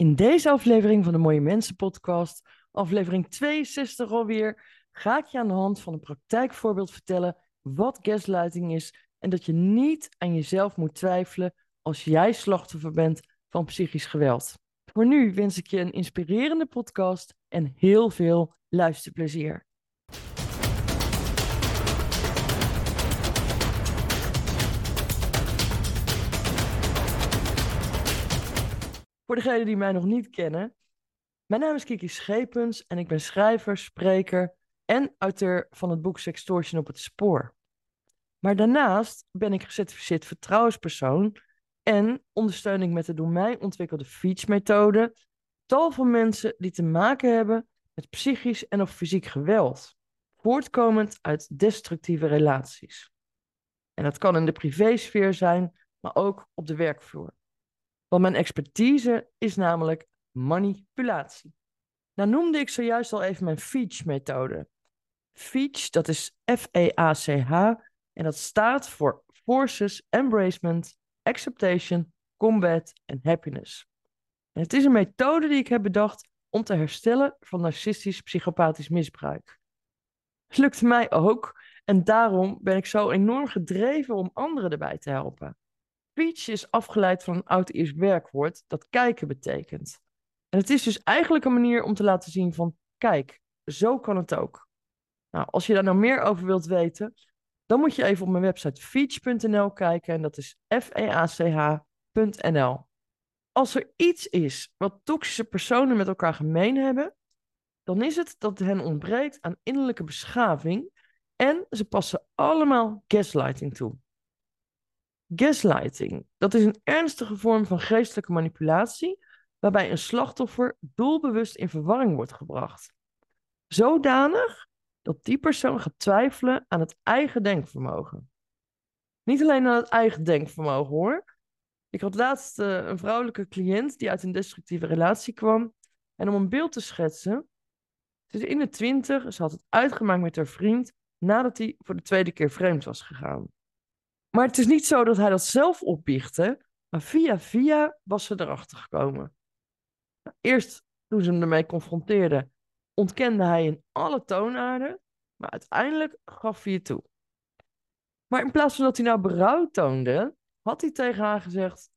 In deze aflevering van de Mooie Mensen podcast, aflevering 62 alweer, ga ik je aan de hand van een praktijkvoorbeeld vertellen wat gaslighting is en dat je niet aan jezelf moet twijfelen als jij slachtoffer bent van psychisch geweld. Voor nu wens ik je een inspirerende podcast en heel veel luisterplezier. Voor degenen die mij nog niet kennen, mijn naam is Kiki Schepens en ik ben schrijver, spreker en auteur van het boek Sextortion op het spoor. Maar daarnaast ben ik gecertificeerd vertrouwenspersoon en ondersteun ik met de door mij ontwikkelde Feach-methode tal van mensen die te maken hebben met psychisch en of fysiek geweld, voortkomend uit destructieve relaties. En dat kan in de privésfeer zijn, maar ook op de werkvloer. Want mijn expertise is namelijk manipulatie. Nou noemde ik zojuist al even mijn FEACH-methode. FEACH, dat is F-E-A-C-H en dat staat voor Forces, Embracement, Acceptation, Combat en Happiness. Het is een methode die ik heb bedacht om te herstellen van narcistisch psychopathisch misbruik. Het lukt mij ook en daarom ben ik zo enorm gedreven om anderen erbij te helpen. Speech is afgeleid van een oud-Iers werkwoord dat kijken betekent. En het is dus eigenlijk een manier om te laten zien van, kijk, zo kan het ook. Nou, als je daar nou meer over wilt weten, dan moet je even op mijn website feach.nl kijken en dat is f-e-a-c-h.nl. Als er iets is wat toxische personen met elkaar gemeen hebben, dan is het dat het hen ontbreekt aan innerlijke beschaving en ze passen allemaal gaslighting toe. Gaslighting, dat is een ernstige vorm van geestelijke manipulatie waarbij een slachtoffer doelbewust in verwarring wordt gebracht. Zodanig dat die persoon gaat twijfelen aan het eigen denkvermogen. Niet alleen aan het eigen denkvermogen hoor. Ik had laatst uh, een vrouwelijke cliënt die uit een destructieve relatie kwam. En om een beeld te schetsen, ze is in de twintig, ze had het uitgemaakt met haar vriend nadat hij voor de tweede keer vreemd was gegaan. Maar het is niet zo dat hij dat zelf opbiechte, maar via via was ze erachter gekomen. Eerst toen ze hem ermee confronteerde, ontkende hij in alle toonaarden, maar uiteindelijk gaf hij het toe. Maar in plaats van dat hij nou berouw toonde, had hij tegen haar gezegd: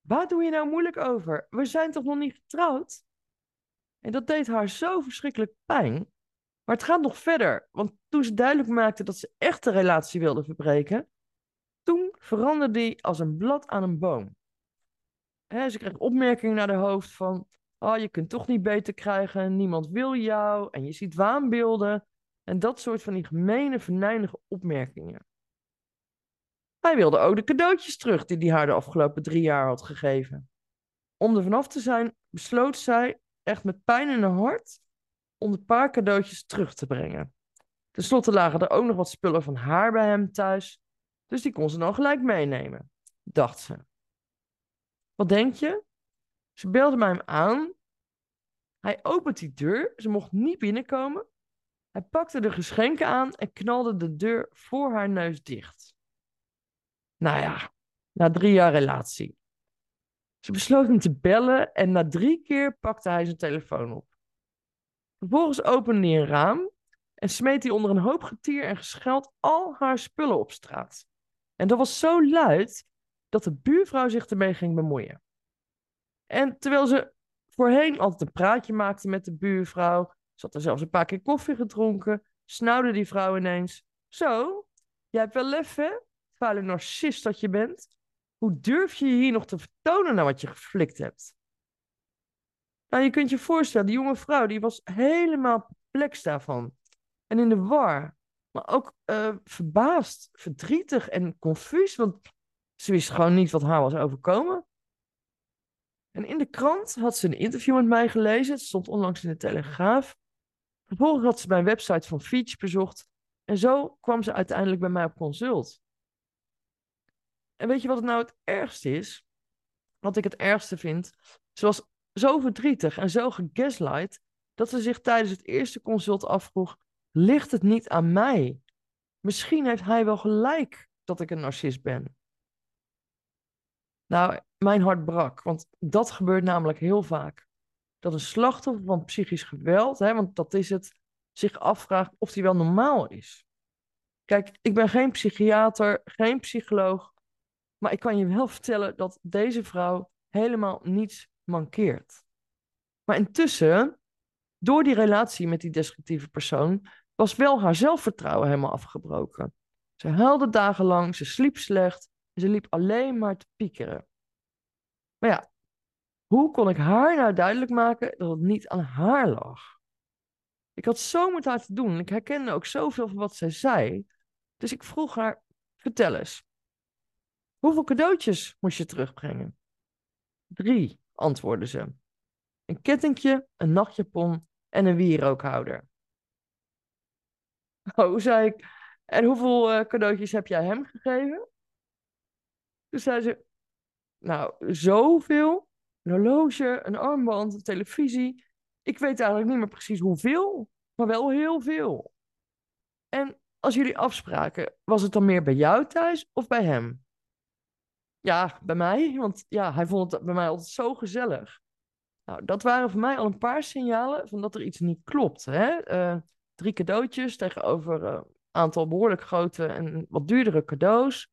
Waar doe je nou moeilijk over? We zijn toch nog niet getrouwd? En dat deed haar zo verschrikkelijk pijn. Maar het gaat nog verder, want toen ze duidelijk maakte dat ze echt de relatie wilde verbreken, veranderde hij als een blad aan een boom. ze kreeg opmerkingen naar de hoofd van, oh, je kunt toch niet beter krijgen, niemand wil jou, en je ziet waanbeelden, en dat soort van die gemene, venijnige opmerkingen. Hij wilde ook de cadeautjes terug die hij haar de afgelopen drie jaar had gegeven. Om er vanaf te zijn, besloot zij, echt met pijn in haar hart, om de paar cadeautjes terug te brengen. Ten slotte lagen er ook nog wat spullen van haar bij hem thuis, dus die kon ze dan gelijk meenemen, dacht ze. Wat denk je? Ze belde mij hem aan. Hij opent die deur, ze mocht niet binnenkomen. Hij pakte de geschenken aan en knalde de deur voor haar neus dicht. Nou ja, na drie jaar relatie. Ze besloot hem te bellen en na drie keer pakte hij zijn telefoon op. Vervolgens opende hij een raam en smeet hij onder een hoop getier en gescheld al haar spullen op straat. En dat was zo luid dat de buurvrouw zich ermee ging bemoeien. En terwijl ze voorheen altijd een praatje maakte met de buurvrouw, ze had er zelfs een paar keer koffie gedronken, snauwde die vrouw ineens: Zo, jij hebt wel lef, hè? Vuile narcist dat je bent. Hoe durf je je hier nog te vertonen naar wat je geflikt hebt? Nou, je kunt je voorstellen, die jonge vrouw die was helemaal perplex daarvan. En in de war. Maar ook uh, verbaasd, verdrietig en confuus, want ze wist gewoon niet wat haar was overkomen. En in de krant had ze een interview met mij gelezen. Het stond onlangs in de Telegraaf. Vervolgens had ze mijn website van Feach bezocht. En zo kwam ze uiteindelijk bij mij op consult. En weet je wat het nou het ergste is? Wat ik het ergste vind? Ze was zo verdrietig en zo gegaslight dat ze zich tijdens het eerste consult afvroeg: ligt het niet aan mij? Misschien heeft hij wel gelijk dat ik een narcist ben. Nou, mijn hart brak. Want dat gebeurt namelijk heel vaak. Dat een slachtoffer van psychisch geweld, hè, want dat is het, zich afvraagt of hij wel normaal is. Kijk, ik ben geen psychiater, geen psycholoog, maar ik kan je wel vertellen dat deze vrouw helemaal niets mankeert. Maar intussen, door die relatie met die destructieve persoon, was wel haar zelfvertrouwen helemaal afgebroken. Ze huilde dagenlang, ze sliep slecht en ze liep alleen maar te piekeren. Maar ja, hoe kon ik haar nou duidelijk maken dat het niet aan haar lag? Ik had zo met haar te doen. Ik herkende ook zoveel van wat zij zei. Dus ik vroeg haar, vertel eens. Hoeveel cadeautjes moest je terugbrengen? Drie, antwoordde ze. Een kettingje, een nachtjapon en een wierookhouder. Oh, zei ik. En hoeveel uh, cadeautjes heb jij hem gegeven? Toen zei ze, nou, zoveel. Een horloge, een armband, een televisie. Ik weet eigenlijk niet meer precies hoeveel, maar wel heel veel. En als jullie afspraken, was het dan meer bij jou thuis of bij hem? Ja, bij mij, want ja, hij vond het bij mij altijd zo gezellig. Nou, dat waren voor mij al een paar signalen van dat er iets niet klopt. Hè? Uh, drie cadeautjes tegenover een aantal behoorlijk grote en wat duurdere cadeaus.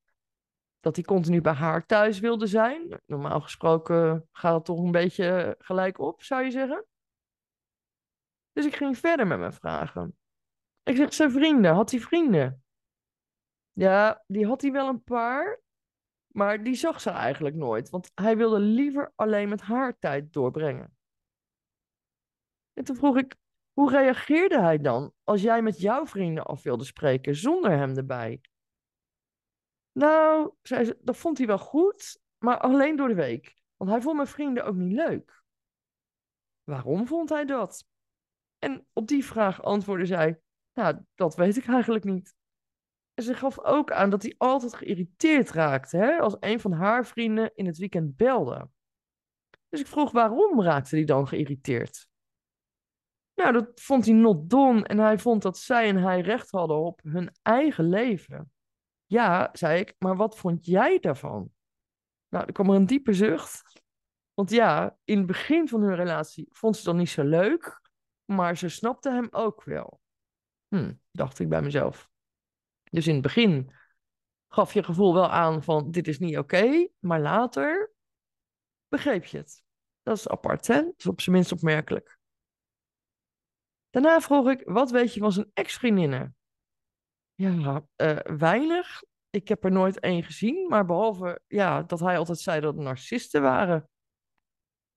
Dat hij continu bij haar thuis wilde zijn. Normaal gesproken gaat het toch een beetje gelijk op, zou je zeggen. Dus ik ging verder met mijn vragen. Ik zeg, zijn vrienden, had hij vrienden? Ja, die had hij wel een paar, maar die zag ze eigenlijk nooit, want hij wilde liever alleen met haar tijd doorbrengen. En toen vroeg ik, hoe reageerde hij dan als jij met jouw vrienden af wilde spreken zonder hem erbij? Nou, zei ze, dat vond hij wel goed, maar alleen door de week. Want hij vond mijn vrienden ook niet leuk. Waarom vond hij dat? En op die vraag antwoordde zij: Nou, dat weet ik eigenlijk niet. En ze gaf ook aan dat hij altijd geïrriteerd raakte hè, als een van haar vrienden in het weekend belde. Dus ik vroeg waarom raakte hij dan geïrriteerd? Nou, dat vond hij not done en hij vond dat zij en hij recht hadden op hun eigen leven. Ja, zei ik, maar wat vond jij daarvan? Nou, er kwam er een diepe zucht. Want ja, in het begin van hun relatie vond ze dat niet zo leuk, maar ze snapte hem ook wel. Hm, dacht ik bij mezelf. Dus in het begin gaf je gevoel wel aan van dit is niet oké, maar later begreep je het. Dat is apart, hè? Dat is op zijn minst opmerkelijk. Daarna vroeg ik, wat weet je van zijn ex-vriendinnen? Ja, uh, weinig. Ik heb er nooit één gezien, maar behalve ja, dat hij altijd zei dat het narcisten waren.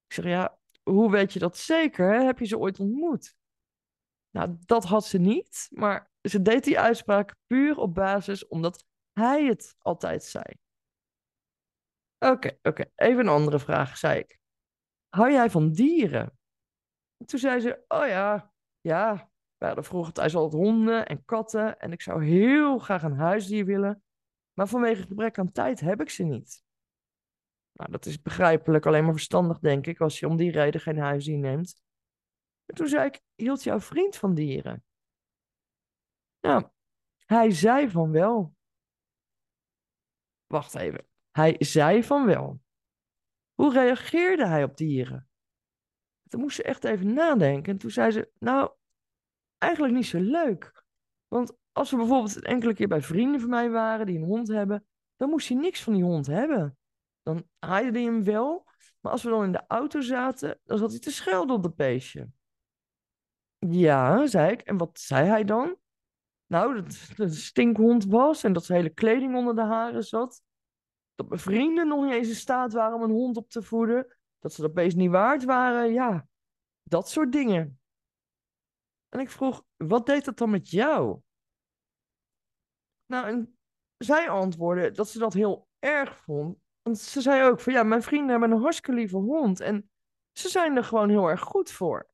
Ik zeg, ja, hoe weet je dat zeker? Heb je ze ooit ontmoet? Nou, dat had ze niet, maar ze deed die uitspraak puur op basis omdat hij het altijd zei. Oké, oké, even een andere vraag, zei ik. Hou jij van dieren? Toen zei ze, oh ja, ja, we hadden vroeger thuis altijd honden en katten en ik zou heel graag een huisdier willen, maar vanwege gebrek aan tijd heb ik ze niet. Nou, dat is begrijpelijk, alleen maar verstandig denk ik, als je om die reden geen huisdier neemt. En toen zei ik, hield jouw vriend van dieren? Nou, hij zei van wel. Wacht even. Hij zei van wel. Hoe reageerde hij op dieren? Toen moest ze echt even nadenken. En toen zei ze, nou, eigenlijk niet zo leuk. Want als we bijvoorbeeld een enkele keer bij vrienden van mij waren die een hond hebben, dan moest hij niks van die hond hebben. Dan haaide hij hem wel, maar als we dan in de auto zaten, dan zat hij te schelden op het beestje. Ja, zei ik. En wat zei hij dan? Nou, dat het een stinkhond was en dat zijn hele kleding onder de haren zat. Dat mijn vrienden nog niet eens in staat waren om een hond op te voeden. Dat ze dat beest niet waard waren. Ja, dat soort dingen. En ik vroeg, wat deed dat dan met jou? Nou, zij antwoordde dat ze dat heel erg vond. Want ze zei ook van, ja, mijn vrienden hebben een hartstikke lieve hond. En ze zijn er gewoon heel erg goed voor.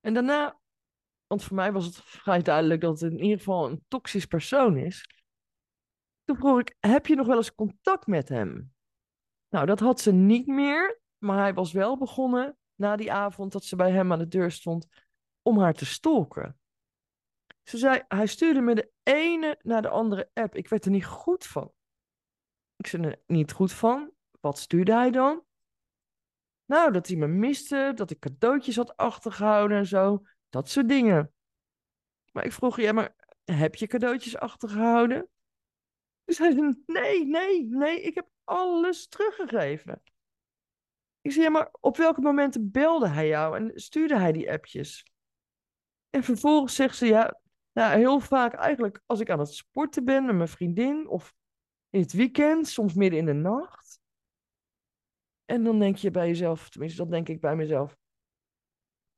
En daarna, want voor mij was het vrij duidelijk dat het in ieder geval een toxisch persoon is. Toen vroeg ik, heb je nog wel eens contact met hem? Nou, dat had ze niet meer, maar hij was wel begonnen na die avond dat ze bij hem aan de deur stond om haar te stalken. Ze zei, hij stuurde me de ene naar de andere app. Ik werd er niet goed van. Ik zei er niet goed van. wat stuurde hij dan? Nou, dat hij me miste, dat ik cadeautjes had achtergehouden en zo. Dat soort dingen. Maar ik vroeg, ja, maar heb je cadeautjes achtergehouden? Hij zei, nee, nee, nee, ik heb alles teruggegeven. Ik zei, ja, maar op welke momenten belde hij jou en stuurde hij die appjes? En vervolgens zegt ze, ja, nou, heel vaak eigenlijk als ik aan het sporten ben met mijn vriendin of in het weekend, soms midden in de nacht. En dan denk je bij jezelf, tenminste dat denk ik bij mezelf,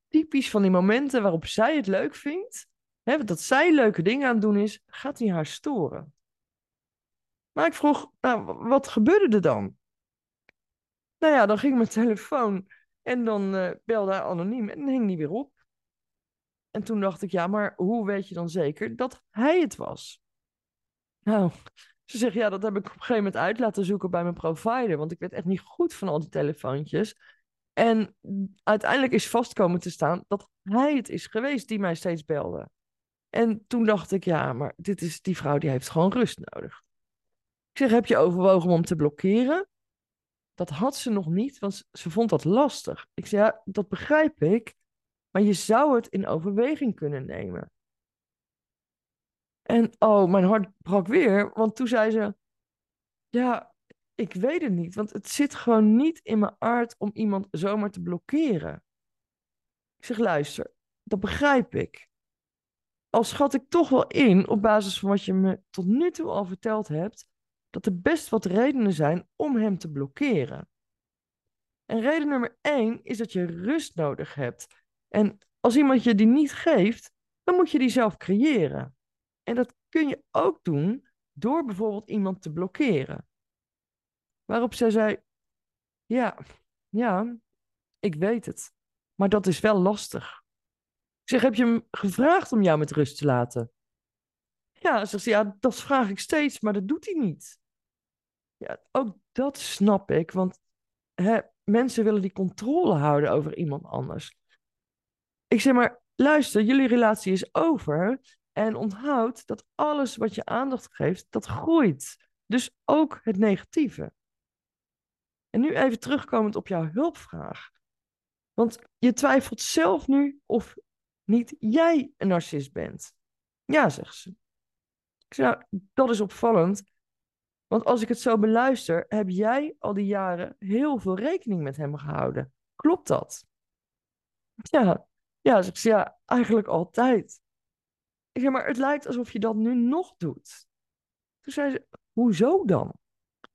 typisch van die momenten waarop zij het leuk vindt, hè, dat zij leuke dingen aan het doen is, gaat hij haar storen. Maar ik vroeg, nou, wat gebeurde er dan? Nou ja, dan ging mijn telefoon en dan uh, belde hij anoniem en hing die weer op. En toen dacht ik, ja, maar hoe weet je dan zeker dat hij het was? Nou, ze zegt, ja, dat heb ik op een gegeven moment uit laten zoeken bij mijn provider, want ik werd echt niet goed van al die telefoontjes. En uiteindelijk is vast komen te staan dat hij het is geweest die mij steeds belde. En toen dacht ik, ja, maar dit is, die vrouw die heeft gewoon rust nodig. Ik zeg, heb je overwogen om te blokkeren? Dat had ze nog niet, want ze vond dat lastig. Ik zeg, ja, dat begrijp ik, maar je zou het in overweging kunnen nemen. En oh, mijn hart brak weer, want toen zei ze: Ja, ik weet het niet, want het zit gewoon niet in mijn aard om iemand zomaar te blokkeren. Ik zeg: Luister, dat begrijp ik. Al schat ik toch wel in, op basis van wat je me tot nu toe al verteld hebt, dat er best wat redenen zijn om hem te blokkeren. En reden nummer één is dat je rust nodig hebt. En als iemand je die niet geeft, dan moet je die zelf creëren. En dat kun je ook doen door bijvoorbeeld iemand te blokkeren. Waarop zij zei: Ja, ja, ik weet het. Maar dat is wel lastig. Ik zeg: Heb je hem gevraagd om jou met rust te laten? Ja, zegt ze: Ja, dat vraag ik steeds, maar dat doet hij niet. Ja, ook dat snap ik, want hè, mensen willen die controle houden over iemand anders. Ik zeg maar, luister, jullie relatie is over. En onthoud dat alles wat je aandacht geeft, dat groeit. Dus ook het negatieve. En nu even terugkomend op jouw hulpvraag. Want je twijfelt zelf nu of niet jij een narcist bent. Ja, zegt ze. Ik zeg, nou, dat is opvallend. Want als ik het zo beluister, heb jij al die jaren heel veel rekening met hem gehouden. Klopt dat? Ja, ja, zegt ze, ja, eigenlijk altijd. Ik zeg, maar het lijkt alsof je dat nu nog doet. Toen zei ze, hoezo dan?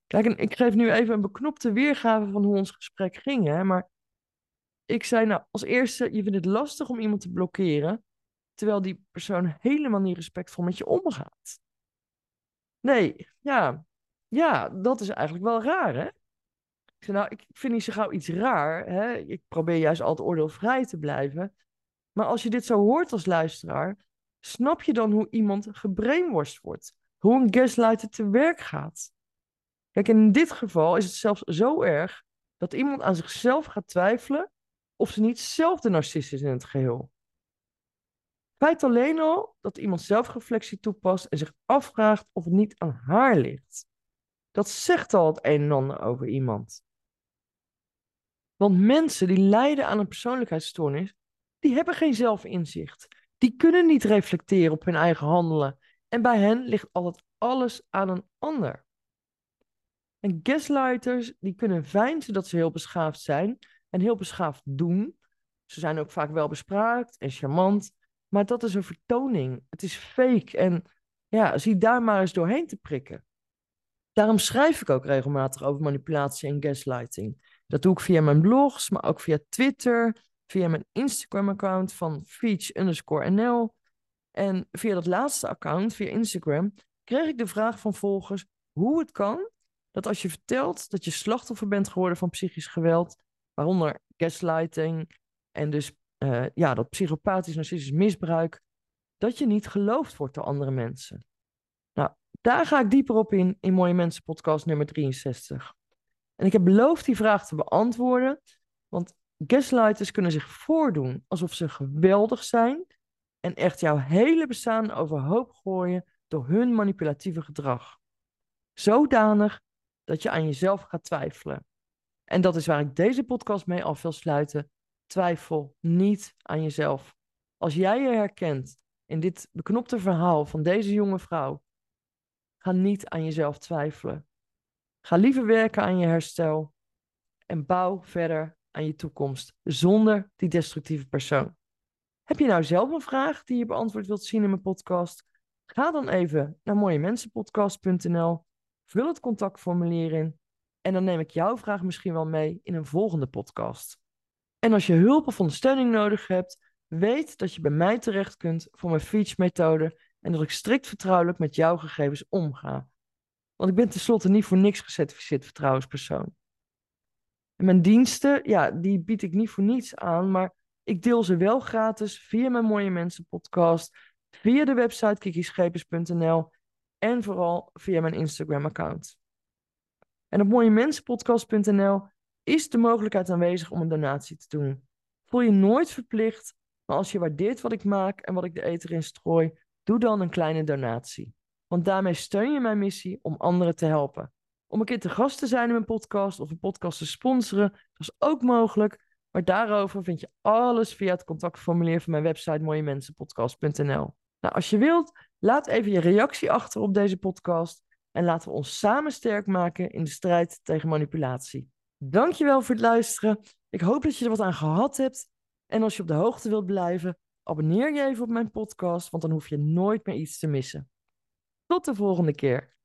Kijk, en ik geef nu even een beknopte weergave van hoe ons gesprek ging, hè, maar ik zei, nou, als eerste, je vindt het lastig om iemand te blokkeren, terwijl die persoon helemaal niet respectvol met je omgaat. Nee, ja, ja, dat is eigenlijk wel raar, hè? Ik zei, nou, ik vind niet zo gauw iets raar, hè? Ik probeer juist altijd oordeelvrij te blijven. Maar als je dit zo hoort als luisteraar, snap je dan hoe iemand gebrainworst wordt? Hoe een gaslighter te werk gaat? Kijk, in dit geval is het zelfs zo erg dat iemand aan zichzelf gaat twijfelen of ze niet zelf de narcist is in het geheel. Feit alleen al dat iemand zelfreflectie toepast en zich afvraagt of het niet aan haar ligt. Dat zegt al het een en ander over iemand. Want mensen die lijden aan een persoonlijkheidsstoornis, die hebben geen zelfinzicht. Die kunnen niet reflecteren op hun eigen handelen. En bij hen ligt altijd alles aan een ander. En gaslighters, die kunnen veinzen dat ze heel beschaafd zijn en heel beschaafd doen. Ze zijn ook vaak wel bespraakt en charmant. Maar dat is een vertoning. Het is fake. En ja, zie daar maar eens doorheen te prikken. Daarom schrijf ik ook regelmatig over manipulatie en gaslighting. Dat doe ik via mijn blogs, maar ook via Twitter, via mijn Instagram-account van Feach underscore NL. En via dat laatste account, via Instagram, kreeg ik de vraag van volgers hoe het kan dat als je vertelt dat je slachtoffer bent geworden van psychisch geweld, waaronder gaslighting en dus uh, ja, dat psychopathisch narcistisch misbruik, dat je niet geloofd wordt door andere mensen. Nou, daar ga ik dieper op in in Mooie Mensen podcast nummer 63. En ik heb beloofd die vraag te beantwoorden, want Gaslighters kunnen zich voordoen alsof ze geweldig zijn en echt jouw hele bestaan overhoop gooien door hun manipulatieve gedrag. Zodanig dat je aan jezelf gaat twijfelen. En dat is waar ik deze podcast mee af wil sluiten. Twijfel niet aan jezelf. Als jij je herkent in dit beknopte verhaal van deze jonge vrouw, ga niet aan jezelf twijfelen. Ga liever werken aan je herstel en bouw verder aan je toekomst zonder die destructieve persoon. Heb je nou zelf een vraag die je beantwoord wilt zien in mijn podcast? Ga dan even naar mooiemensenpodcast.nl, vul het contactformulier in en dan neem ik jouw vraag misschien wel mee in een volgende podcast. En als je hulp of ondersteuning nodig hebt, weet dat je bij mij terecht kunt voor mijn Feach-methode en dat ik strikt vertrouwelijk met jouw gegevens omga. Want ik ben tenslotte niet voor niks gecertificeerd vertrouwenspersoon. En mijn diensten, ja, die bied ik niet voor niets aan, maar ik deel ze wel gratis via mijn Mooie Mensen podcast, via de website kikischepers.nl en vooral via mijn Instagram account. En op mooiemensenpodcast.nl is de mogelijkheid aanwezig om een donatie te doen. Voel je nooit verplicht, maar als je waardeert wat ik maak en wat ik de eten in strooi, doe dan een kleine donatie. Want daarmee steun je mijn missie om anderen te helpen. Om een keer te gast te zijn in mijn podcast of een podcast te sponsoren, dat is ook mogelijk. Maar daarover vind je alles via het contactformulier van mijn website mooiemensenpodcast.nl. Nou, als je wilt, laat even je reactie achter op deze podcast en laten we ons samen sterk maken in de strijd tegen manipulatie. Dankjewel voor het luisteren. Ik hoop dat je er wat aan gehad hebt. En als je op de hoogte wilt blijven, abonneer je even op mijn podcast, want dan hoef je nooit meer iets te missen. Tot de volgende keer.